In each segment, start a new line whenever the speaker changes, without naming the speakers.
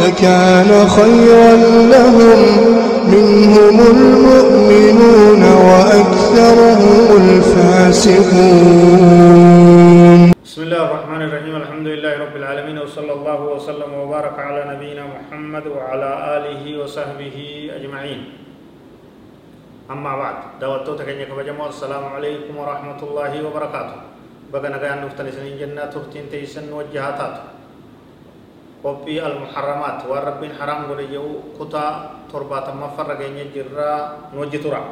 لكان خيرا لهم منهم المؤمنون وأكثرهم الفاسقون.
بسم الله الرحمن الرحيم الحمد لله رب العالمين وصلى الله وسلم وبارك على نبينا محمد وعلى آله وصحبه أجمعين. أما بعد دعوتو تكني كبجمو السلام عليكم ورحمة الله وبركاته. بقى نغيان نفتن سنين جنة تفتين تيسن قبي المحرمات وربين حرام غريو كتا تربات ما فرغيني جرا نوجترا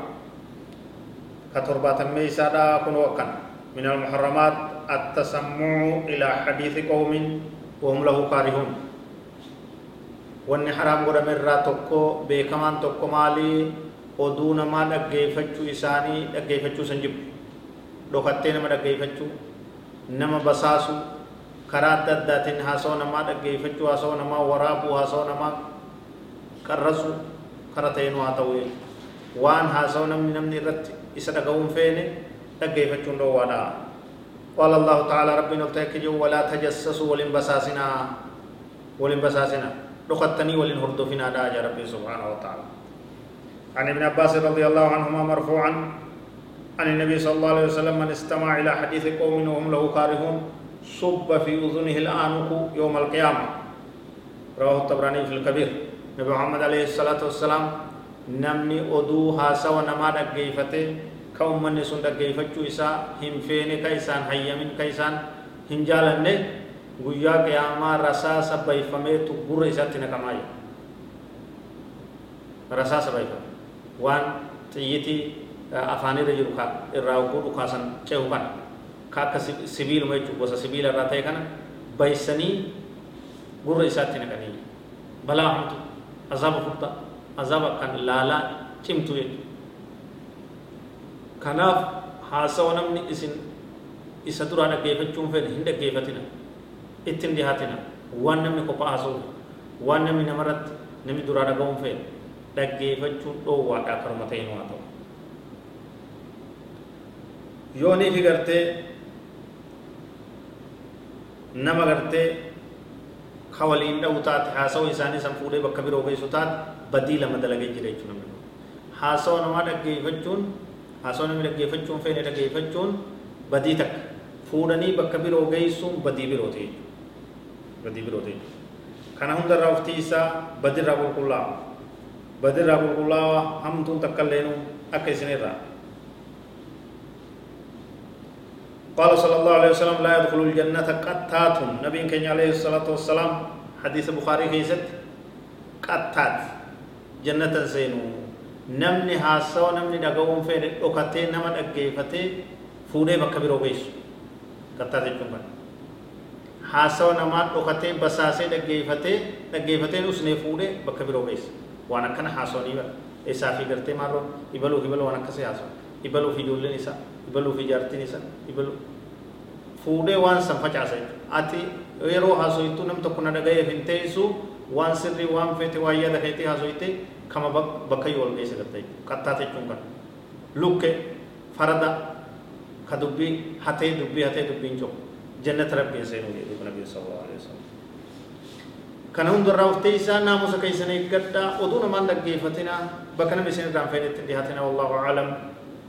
كتربات ميسادا كن وكن من المحرمات التسمع إلى حديث قوم وهم له كارهون وان حرام غرم را توكو بكمان توكو مالي ودون ما دغيفچو اساني دغيفچو سنجب دوكتين ما دغيفچو نما بساسو karaa adda addaatiin haasawaa namaa dhaggeeffachuu haasawaa namaa waraabuu haasawaa namaa qarrasu kara ta'een haa ta'u waan haasawaa namni namni irratti isa dhaga'uun feene dhaggeeffachuun dhoowwaadha قال الله تعالى ربنا التكجوا ولا تجسسوا ولن بساسنا ولن بساسنا لقتني ولن هردفنا دا ربي سبحانه وتعالى عن ابن عباس رضي الله عنهما مرفوعا عن النبي صلى الله عليه وسلم من استمع إلى حديث قوم وهم له كارهون صب في أذنه الآنق يوم القيامة رواه الطبراني في الكبير نبي محمد عليه الصلاة والسلام نمني أدوها سوى نما دقيفته sun dhaggeeffachuu isaa hin feene ka isaan hayyamin ka isaan hin jaalanne guyyaa qiyaamaa rasaasa bayfameetu gurra isaatti naqamaa jira rasaasa bayfame waan xiyyitii afaanirra jiru ka akka sibiiluma jechuu gosa sibiila irraa ta'e kana baysanii gurra isaatti naqanii balaa hamtu azaaba furdaa azaaba kan laalaa cimtu jechuudha kanaaf haasawa namni isin isa duraa dhaggeeffachuun fedhe hin dhaggeeffatina ittiin dhihaatina waan namni kophaa haasa'u waan namni namarratti namni duraa dhaga'uun fedhe dhaggeeffachuun dhoowwaadhaa karuma ta'een waa ta'u yoonii fi gartee nama gartee ka waliin dha'u taate haasawa isaanii san fuudhee bakka biroo geessu taate badii lama dalagee jira jechuudha namni haasawa namaa dhaggeeffachuun haasoo namni dhaggeeffachuun feene dhaggeeffachuun badii takka fuudhanii bakka biroo geessuun badii biroo ta'e badii biroo ta'e kana hundarraa uftii isaa badirraa qulqullaa'u badirraa qulqullaa'aa hamtuun takka illeenuu akka isinirraa قال صلى الله عليه وسلم لا يدخل الجنة قتات نبي كان عليه الصلاة والسلام حديث البخاري كيست قتات جنة سينو namni haasawa namni dhaga'uun fedhe dhokatee nama dhaggeeffatee fuudhee bakka biroo geessu kattaa jechuun kana haasawa namaa dhokatee basaasee dhaggeeffatee dhaggeeffatee usnee fuudhee bakka biroo geessa waan akkana haasawanii bara isaa fi gartee maarroo ibaluu ibaluu waan akkasii haasawa ibaluu fi ijoolleen isaa ibaluu fi jaartiin isaa ibaluu fuudhee waan san facaasa ati yeroo haasoyittuu nam tokko na dhaga'eef hin teessu waan sirrii waan feete waan yaada keetii haasoyitee kama bakka yoo ol geesse gartee kattaa jechuun kan lukke farada ka dubbii hatee dubbii hatee dubbiin coomu jannata rabbiin seenuu jedhu nabi sallallahu alaihi wasallam kana hundarraa uftee isaa naamusa keessan eeggadhaa oduu namaan dhaggeeffatina bakka namni isin irraan fedhetti dhihaatina wallahu aalam